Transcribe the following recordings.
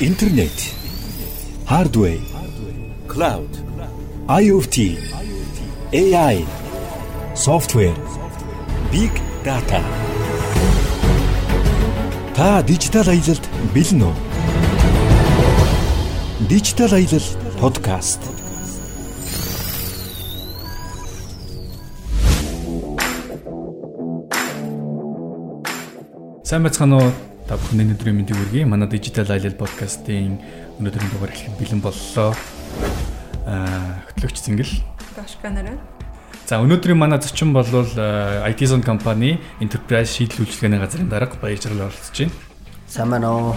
интернет, hardware, cloud, IoT, AI, software, big data. Та дижитал аялалд бэлэн үү? Дижитал аялал подкаст. Сайн байцгаана уу? Та бүхэнд өнөөдрийн мэндийг хүргэе. Манай Digital Ailal podcast-ийн өнөөдрийн дугаар эхлэх бэлэн боллоо. Аа, хөтлөгч Цэнгэл. Гашка нараа. За, өнөөдрийн манай зочин бол IT Zone компани Enterprise шийдэл үйлчилгээний газрын дарга баяр жаргал оролцож байна. Сайн байна уу?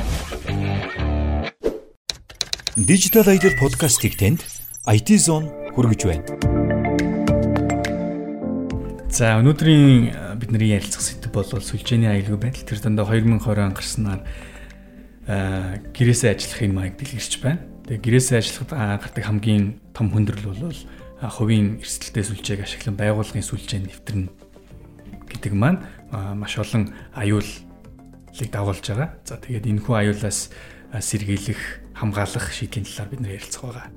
Digital Aidel podcast-ийг танд IT Zone хүргэж байна. За, өнөөдрийн бидний ярилцах сэдв бол сүлжээний аюулгүй байдал. Тэр дандаа 2020 он гарснаар аа гэрээсээ ажиллахын маяг дэлгэрч байна. Тэгээ гэрээсээ ажиллахад гардаг хамгийн том хүндрэл бол хувийн эрсдэлтэй сүлжээг ашиглан байгууллагын сүлжээнд нэвтэрнэ гэдэг маань маш олон аюулыг дагуулж байгаа. За тэгээд энэхүү аюулаас а, сэргийлэх, хамгаалах шийдлийн талаар бид нэр ярилцах байгаа.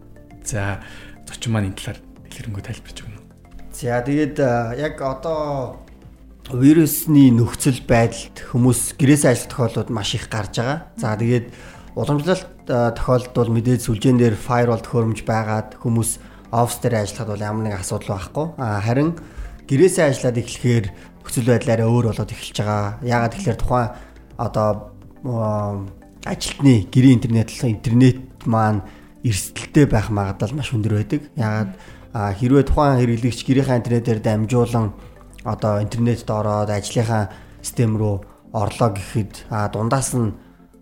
За зочин маань энэ талаар дэлгэрэнгүй тайлбарч өгнө. За тэгээд яг одоо вирусны нөхцөл байдалд хүмүүс гэрээсээ ажиллах тохиолдлууд маш их гарч байгаа. За тэгээд уламжлалт а, тохиолдолд бол мэдээд сүлжээн дээр firewall төхөөрөмж байгаад хүмүүс офс дээр ажиллахад бол ямар нэг асуудал байхгүй. Харин гэрээсээ ажиллаад эхлэхээр нөхцөл байдлаараа өөр болоод эхэлж байгаа. Яагаад тэгэхээр тухайн одоо ажилтны гэрээ интернет интернет маань эрсдэлтэй байх магадлал маш өндөр байдаг. Яагаад хэрвээ тухайн хэрэглэгч гэрийнхаа интернетээр дамжуулан одоо интернетд ороод ажлынхаа систем рүү орлоо гэхэд а дундаас нь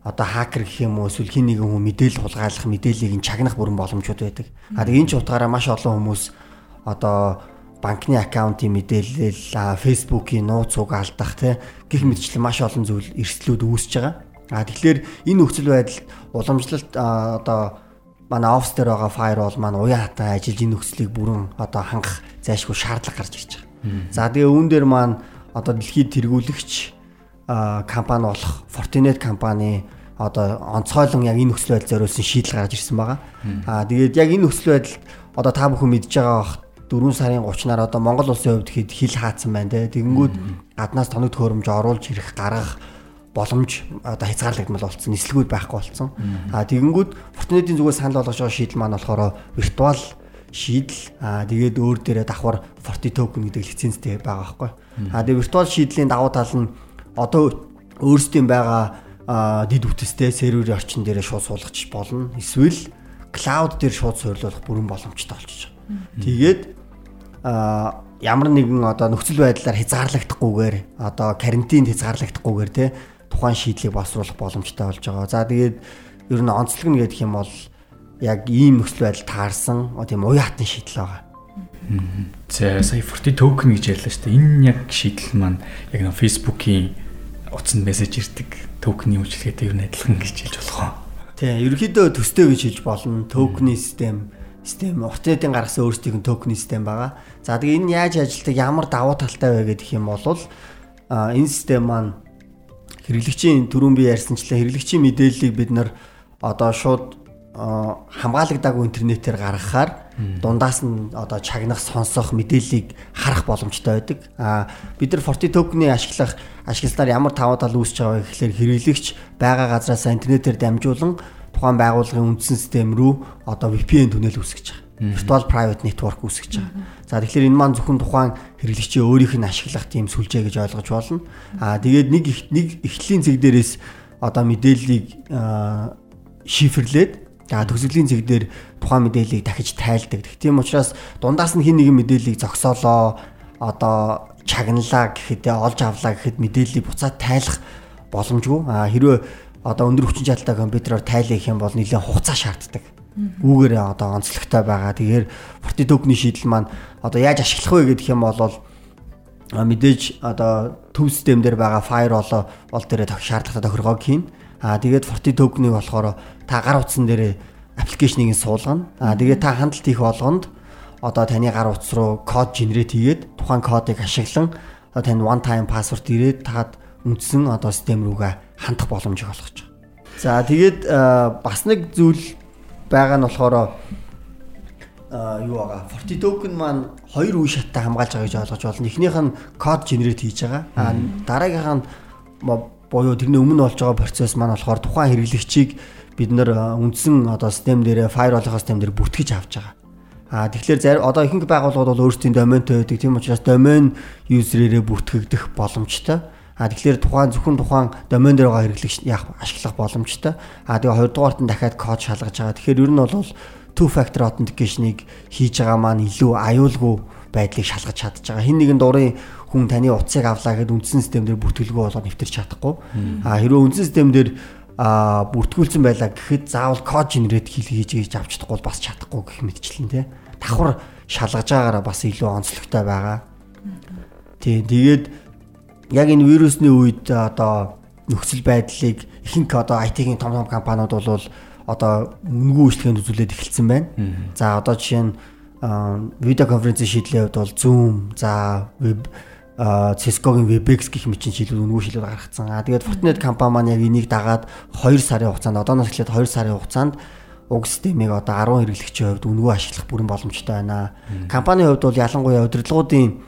одоо хакер гэх юм уу эсвэл хин нэгэн хүн мэдээлэл хулгайлах мэдээллийг нь чагнах бүрэн боломжууд байдаг. А тэгээ энэ ч утгаараа маш олон хүмүүс одоо банкны аккаунтын мэдээлэл, фэйсбүүкийн нууц цуг алдах тий гих мэтчлэн маш олон зүйл эрсдлүүд үүсэж байгаа. А тэгэхээр энэ нөхцөл байдалд уламжлалт одоо манай офс дээр байгаа firewall маань уян хатан ажиллаж энэ нөхцөлийг бүрэн одоо хангах зайлшгүй шаардлага гарч ирж байгаа. За тэгээ үүн дээр маань одоо дэлхийд тэргүүлэгч компани болох Fortinet компани одоо онцгойлон яг энэ нөхцөл байдал зориулсан шийдэл гаргаж ирсэн байгаа. Аа тэгээд яг энэ нөхцөл байдалд одоо та бүхэн мэдж байгаа бах 4 сарын 30-наар одоо Монгол улсын хувьд хэд хил хаацсан байна те. Тэгэнгүүт гаднаас тоног төхөөрөмж оруулж ирэх гаргах боломж одоо хязгаарлагдмал болсон нислэгүүд байхгүй болсон. Аа тэгэнгүүт Fortinet-ийн зүгээр санал болгож байгаа шийдэл маань болохоор виртуал шийдэл аа тэгээд өөр дээрээ давхар Forti token гэдэг лицензтэй байгаа байхгүй. Аа тэгээд виртуал шийдлийн давуу тал нь одоо өөрсдийн байгаа дид үтстэй серверийн орчин дээрээ шууд суулгach болно. Эсвэл cloud дээр шууд суйрлуулах бүрэн боломжтой болчихж байгаа. Тэгээд аа ямар нэгэн одоо нөхцөл байдлаар хязгаарлагдахгүйгээр одоо карантинд хязгаарлагдахгүйгээр те тухайн шийдлийг боловсруулах боломжтой болж байгаа. За тэгээд ер нь онцлог нь гэдэг юм бол яг ийм нөхцөл байдал таарсан тийм уян хатан шийдэл байгаа. За сая Forti token гэж ярьлаа шүү дээ. Энэ яг шийдэл маань яг нэг Facebook-ийн утсанд мессеж ирдэг токены үйлчлэгээтэй ер нь адилхан гэж хэлж болох уу? Тийм, ерөнхийдөө төстэй гэж хэлж болно. Токены систем систем Fortinet-ийн гаргасан өөрсдийн токены систем байгаа. За тэгээ энэ яаж ажилтдаг, ямар давуу талтай вэ гэдэг юм бол энэ систем маань хэрэглэгчийн түрүүн би ярьсанчлаа хэрэглэгчийн мэдээллийг бид нар одоо шууд хамгаалагдаагүй интернетээр гаргахаар дундаас нь одоо чагнах, сонсох мэдээллийг харах боломжтой байдаг. А бид нар Forti token-ы ашиглах ашигласнаар ямар тавуу тал үүсэж байгаа гэхээр хэрэглэгч байгаа газраас интернетээр дамжуулан тухайн байгууллагын үндсэн систем рүү одоо VPN түнэл үүсгэж байгаа. Virtual private network үүсгэж байгаа. За тэгэхээр энэ маань зөвхөн тухайн хэрэглэгчийн өөрийнх нь ашиглах тийм сүлжээ гэж ойлгож болно. Аа тэгээд нэг нэг эхлэлийн зэг дээрээс одоо мэдээллийг шифрлээд За төгсгөлийн зэг дээр тухайн мэдээллийг дахиж тайлдаг. Тийм учраас дундаас нь хин нэгэн мэдээллийг зогсоолоо одоо чагналаа гэхэд олж авлаа гэхэд мэдээллийг буцаад тайлах боломжгүй. А хэрвээ одоо өндөр хүчин чадалтай компьютероор тайлах юм бол нэлээд хугацаа шаарддаг. Үүгээр одоо онцлогтой байгаа. Тэгэхээр Forti token-ийн шийдэл маань одоо яаж ашиглах вэ гэдэг юм бол мэдээж одоо төв систем дээр байгаа firewall бол дээрээ шаардлагатай тохиргоог хийн. Аа тэгээд Forti token-ыг болохоор та гар утсан дээр аппликейшнийг суулгана. Аа тэгээд та хандлт хийх болгонд одоо таны гар утас руу код генерейт хийгээд тухайн кодыг ашиглан танд one time password ирээд таад үндсэн одоо систем рүүгээ хандах боломжийг олгож байгаа. За тэгээд бас нэг зүйл байгаа нь болохоор юу байгаа. Forti token маань хоёр үе шаттай хамгаалж байгаа гэж ойлгож байна. Эхнийх нь код генерейт хийж байгаа. А дараагийнх нь буюу тэрний өмнө болж байгаа процесс маань болохоор тухайн хэрэглэгчийг бид нэр үндсэн одоо систем дээрээ firewall-ын систем дээр бүртгэж авч байгаа. А тэгэхээр зарим одоо ихэнх байгууллагууд бол өөрсдийн доментой байдаг. Тийм учраас домен юзерээрээ бүртгэгдэх боломжтой. А тэгэхээр тухайн зөвхөн тухайн домен дээр байгаа хэрэглэгч яах ашиглах боломжтой. А тэгээ хоёрдугаарт нь дахиад код шалгаж байгаа. Тэгэхээр ер нь бол two factor authentication-ыг хийж байгаа маань илүү аюулгүй байдлыг шалгаж чадж байгаа. Хин нэгэн дурын хүн таны утсыг авлаа гэхэд үндсэн систем дээр бүртгэлгүй болгоод нэвтэрч чадахгүй. А хэрвээ үндсэн систем дээр а бүртгүүлсэн байлаа гэхэд заавал код генерейт хийж хийж авч чадахгүй бас чадахгүй гэх мэтчлэн тий. Давхар шалгаж байгаагаараа бас илүү онцлогтой байгаа. Тий. Тэгээд яг энэ вирусны үед одоо нөхцөл байдлыг ихэнх одоо IT-ийн том том компаниуд бол одоо үнгүй үйлчлэгэнд үзүүлээд эхэлсэн байна. За одоо жишээ нь видео конференцийн шийдлийн хувьд бол Zoom, за веб Cisco-гийн WebEx гэх мэт шийдлүүд үнгүй шийдлүүд гаргацсан. Аа тэгээд Fortinet компани маань яг энийг дагаад 2 сарын хугацаанд одооноос эхлээд 2 сарын хугацаанд уг системийг одоо 10 хэрэглэгчийн хувьд үнгүй ашиглах бүрэн боломжтой байна. Компанийн хувьд бол ялангуяа удирдлагуудын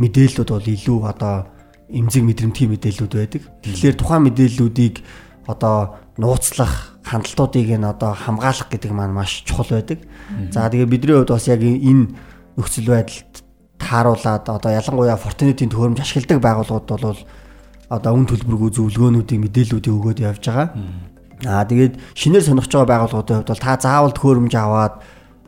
мэдээллүүд бол илүү одоо эмзэг мэдрэмтгий мэдээллүүд байдаг. Тэгэхээр тухайн мэдээллүүдийг одоо нууцлах хандлтуудыг нь одоо хамгаалах гэдэг маань маш чухал байдаг. За тэгээ бидний хувьд бас яг энэ нөхцөл байдалд тааруулаад одоо ялангуяа Fortinet-ийн төхөөрөмж ашигладаг байгууллагууд бол одоо үн төлбөргүй зөвлөгөөнүүдийг мэдээллүүдийг өгөөд явж байгаа. Аа тэгээд шинээр сонирхож байгаа байгууллагуудын хувьд бол та заавал төхөөрөмж аваад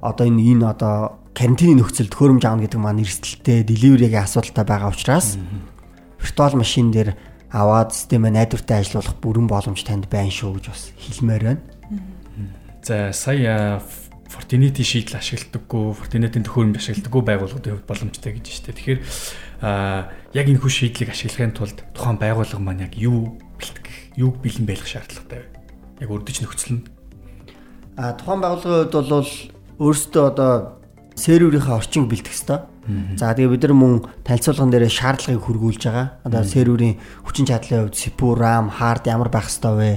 одоо энэ энэ одоо карантины нөхцөл төхөөрөмж аавна гэдэг маань эрсдэлтэй, деливеригийн асуудалтай байгаа учраас виртуал машин дээр аваад системээ найдвартай ажиллуулах бүрэн боломж танд байна шүү гэж бас хэлмээр байна. За сая Fortinet шийдэл ашигладаггүй, Fortinet-ийн төхөөрөмж ашигладаггүй байгууллагуудын хувьд боломжтой гэж байна. Тэгэхээр а яг энэ хүү шийдлийг ашиглахын тулд тухайн байгууллага маань яг юу бэлтгэх, юуг бэлэн байлгах шаардлагатай вэ? Яг өрдөж нөхцөл нь. А тухайн байгууллагын хувьд бол өөрсдөө одоо серверийнхаа орчинг бэлтгэх ёстой. За тэгээ бид нар мөн танилцуулган дээр шаардлагыг хөргүүлж байгаа. Одоо серверийн хүчин чадлын хувьд CPU, RAM, hard ямар байх ёстой вэ?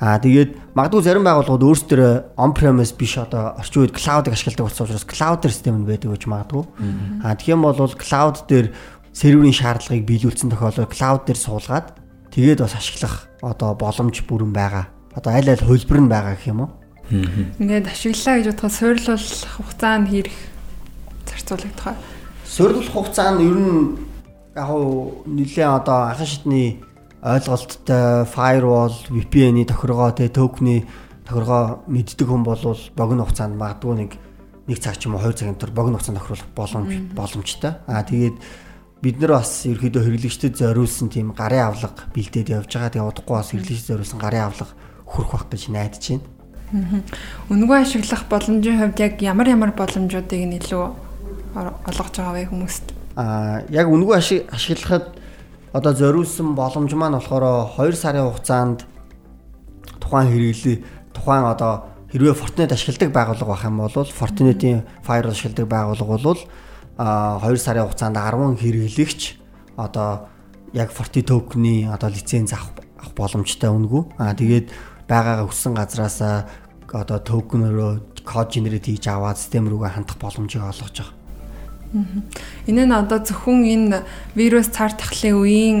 Аа тэгээд магадгүй зарим байгууллагууд өөрсдөө on-premise биш одоо орчин үед cloud-ыг ашигладаг болсон учраас cloud систем нь байдаг гэж магадгүй. Аа тэгэх юм бол cloud дээр серверийн шаардлагыг биелүүлсэн тохиолдолд cloud дээр суулгаад тэгээд бас ашиглах одоо боломж бүрэн байгаа. Одоо аль аль хөлбөр нь байгаа гэх юм уу? Ингээд ашиглалаа гэж бодоход суйрлуулах хугацаанд хийх зарцуулагдах суйрлуулах хугацаа нь ер нь яг хуу нэлээ одоо анхан шатны ойлголттой firewall, VPN-ийн тохиргоо тэ токены тохиргоо мэддэг хүн бол богино хугацаанд магадгүй нэг нэг цаг ч юм уу 2 цагийн дотор богино хугацаанд тохируулах боломж боломжтой. Аа тэгээд бид нар бас ерөөдөө хэрэглэгчдэд зориулсан тийм гарын авлага бэлдээд явж байгаа. Тэгээ удахгүй бас хэрэглэгчдэд зориулсан гарын авлага хүрэх бах гэж найдаж байна. Үнэгүй ашиглах боломжийн хувьд яг ямар ямар боломжуудыг нь илүү олгож байгаа вэ хүмүүст? Аа яг үнгүй ашиглахад одоо зориулсан боломж маань болохоор 2 сарын хугацаанд тухайн хэрэглээ тухайн одоо хэрвээ Fortinet ашигладаг байгууллага байх юм бол Fortinet-ийн Fire ашигладаг байгууллага бол а 2 сарын хугацаанд 10 хэрэглэгч одоо яг Forti token-ы одоо лиценз авах боломжтой үнгүй. А тэгээд байгаагаа өссөн газраас одоо токен-ороо код генерейт хийж аваад систем рүүгээ хандах боломжийг олгож байгаа. Энэ нь одоо зөвхөн энэ вирус цаар тахлын үеийн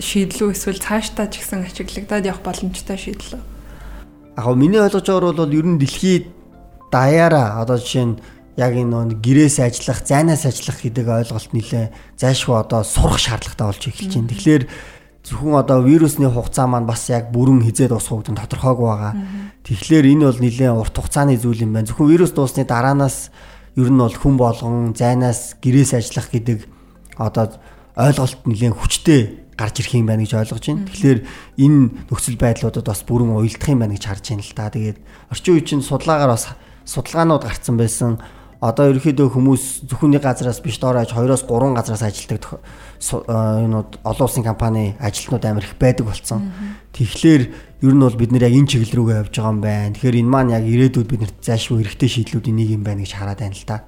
шийдэл үү эсвэл цаашдаа ч гэсэн ашиглагдаад явах боломжтой шийдэл үү? Яг миний ойлгож байгаагаар бол ер нь дэлхийд даяараа одоо жишээ нь яг энэ гэрээс ажиллах, зайнаас ажиллах гэдэг ойлголт нэлээ зайшгүй одоо сурах шаардлагатай болж эхэлж байна. Тэгэхээр зөвхөн одоо вирусны хугацаа маань бас яг бүрэн хизээд гэдэг нь тодорхойгүй байгаа. Тэгэхээр энэ бол нэлээ урт хугацааны зүйл юм байна. Зөвхөн вирус дуусны дараанаас ер нь бол хүн болгон зайнаас гэрээс ажиллах гэдэг одоо ойлголт нэлээд хүчтэй гарч ирэх юм байна гэж ойлгож байна. Тэгэхээр энэ нөхцөл байдлуудад бас бүрэн уялдах юм байна гэж харж байна л та. Тэгээд орчин үеийн судалгаагаар бас судалгаанууд гарцсан байсан. Одоо ерөөхдөө хүмүүс зөвхөн нэг газараас биш доорож 2-оос 3 газараас ажилладаг энэ олон улсын компани ажилтнууд амар их байдаг болсон. Тэгэхээр ер нь бол бид нэр яг энэ чиглэл рүүгээ явж байгаа юм байна. Тэгэхээр энэ маань яг ирээдүйд бид нарт заашгүй хэрэгтэй шийдлүүдийн нэг юм байна гэж хараад байна л та.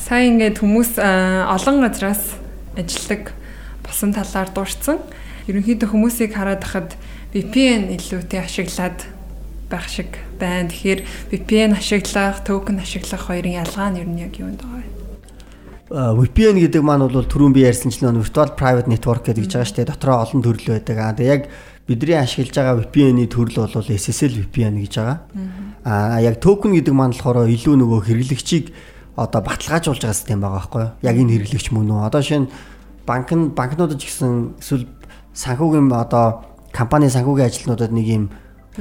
Сайн ингээд хүмүүс олон газараас ажилладаг болсон талаар дуурцсан. Ерөнхийдөө хүмүүсийг хараад хахад VPN илүүтэй ашиглаад байх шиг байна. Тэгэхээр VPN ашиглах, токен ашиглах хоёрын ялгаа нь ер нь яг юунд байгаа вэ? VPN гэдэг маань бол түрүүн би ярьсанчлан virtual private network гэдэг шүү дээ. Дотроо олон төрөл байдаг. Аа тэгээ яг бидний ашиглаж байгаа VPN-ийн төрөл бол SSL VPN гэж байгаа. Аа яг токен гэдэг маань болохоор илүү нөгөө хэрэглэгчийг одоо баталгаажуулж байгаа систем байгаа байхгүй юу? Яг энэ хэрэглэгч мөн үү? Одоо шинэ банк нь банкнуудад ч гэсэн эсвэл санхүүгийн одоо компани санхүүгийн ажилтнуудад нэг юм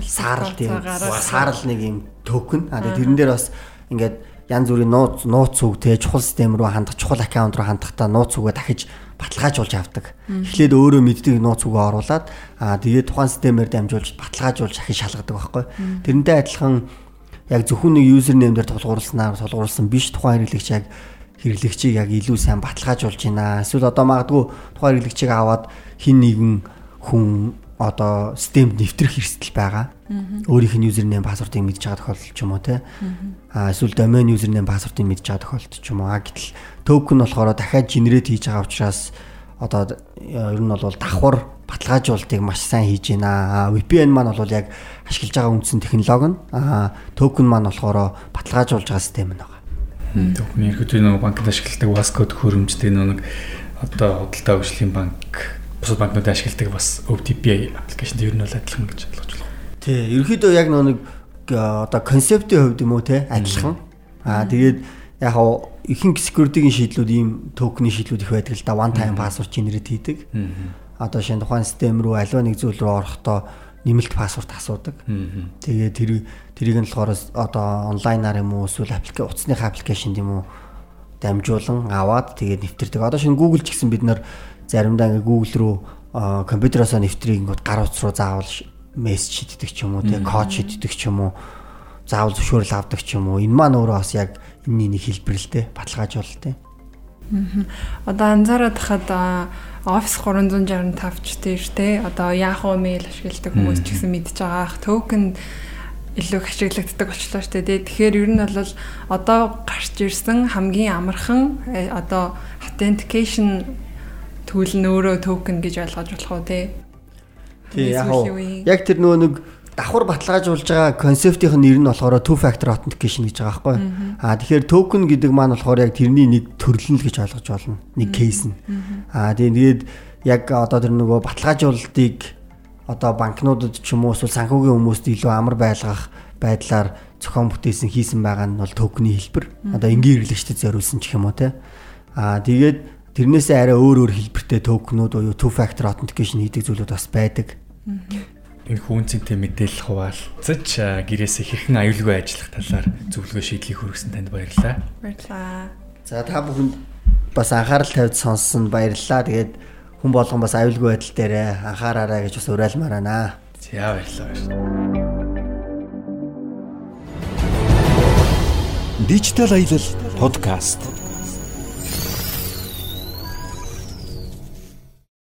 саарл тийм саарл нэг юм токен а тэрэн дээр бас ингээд янз бүрийн нууц нууц үг те чухал систем рүү хандах чухал аккаунт руу хандахдаа нууц үгээ дахиж баталгаажуулж авдаг. Эхлээд өөрөө мэддэг нууц үгээ оруулаад аа тэгээд тухайн системээр дамжуулж баталгаажуулж дахиж шалгадаг байхгүй. Тэрнтэй адилхан яг зөвхөн нэг юзер нэм дээр тулгуурласнаар тулгуурласан биш тухайн хэрэглэгч яг хэрэглэгчийг яг илүү сайн баталгаажуулж байна. Эсвэл одоо магадгүй тухайн хэрэглэгчийг аваад хин нэгэн хүн одоо системд нэвтрэх эрсдэл байгаа. Өөрийнх нь юзернэм пассвордыг мэдж байгаа тохиолдол ч юм уу те. Аа эсвэл домен юзернэм пассвордыг мэдж байгаа тохиолдол ч юм уу. Гэтэл токен болохоор дахиад генерейт хийж байгаа учраас одоо ер нь бол давхар баталгаажуултыг маш сайн хийж байна. VPN маань бол яг ашиглаж байгаа үндсэн технологи нь аа токен маань болохоор баталгаажуулж байгаа систем нь байна. Токен ерөөдөө нэг банкнд ашигладаг Wascode хөрөмжтэй нэг одоо худалдаа хөгжлийн банк бусад банкнууд ашигладаг бас OTP аппликейшн ер нь бол адилхан гэж ойлгож байна. Тий, ерөөхдөө яг нэг одоо концептийн хувьд юм уу те адилхан. Аа тэгээд яг ихэнх security-гийн шийдлүүд ийм токены шийдлүүд их байдаг л да one time password generate хийдэг. Одоо шинэ тухайн систем рүү аливаа нэг зүйл рүү орохдоо нэмэлт пассворд асуудаг. Тэгээд тэр тэрийг нь болохоор одоо онлайнаар юм уу эсвэл аппликейшн утасныхаа аппликейшнд юм уу дамжуулан аваад тэгээд нэвтэрдэг. Одоо шинэ Google ч гэсэн бид нар заримдаа ингээ Google руу компьютероосоо нэвтрийг ингээ гар утас руу заавал мессеж шийддэг ч юм уу тий код шийддэг ч юм уу заавал зөвшөөрөл авдаг ч юм уу энэ маань өөрөө бас яг энэний нэг хэлбэрлэлтэй баталгаажуулалтай. Одоо анзаараад хахад Office 365 ч тийш те одоо Yahoo mail ашигладаг хүмүүс ч гэсэн мэдж байгаа ах токен илүү ашиглагддаг болчлоо шүү дээ. Тэгэхээр ер нь бол одоо гарч ирсэн хамгийн амархан э, одоо authentication Түүл нь өөрөө токен гэж ойлгож болох уу те? Тий яг яг тэр нөгөө нэг давхар баталгаажуулж байгаа концептийн нэр нь болохоор two factor authentication гэж байгаа байхгүй. Аа тэгэхээр токен гэдэг маань болохоор яг тэрний нэг төрлөн л гэж ойлгож болно. Нэг кейс нь. Аа тэгээд яг одоо тэр нөгөө баталгаажуулалтыг одоо банкнуудад ч юм уу эсвэл санхүүгийн хүмүүст илүү амар байлгах байдлаар зохион бүтээсэн хийсэн байгаа нь бол токены хэлбэр. Одоо энгийн хэрэглэгчдэд зориулсан ч юм уу те. Аа тэгээд Тэрнээсээ арай өөр өөр хэлбэртэй токенууд буюу two factor authentication хийдэг зүйлүүд бас байдаг. Энэ хүнцэнтэй мэдээлэл хуваалцаж гэрээсээ хэрхэн аюулгүй ажиллах талаар зөвлөгөө шийдлийг хүргэсэн танд баярлалаа. Баярлалаа. За та бүхэнд бас анхаарал тавьж сонссон баярлалаа. Тэгээд хүн болгон бас аюулгүй байдал дээр анхаараарай гэж бас уриалмаар байна. За баярлалаа. Дижитал аялал подкаст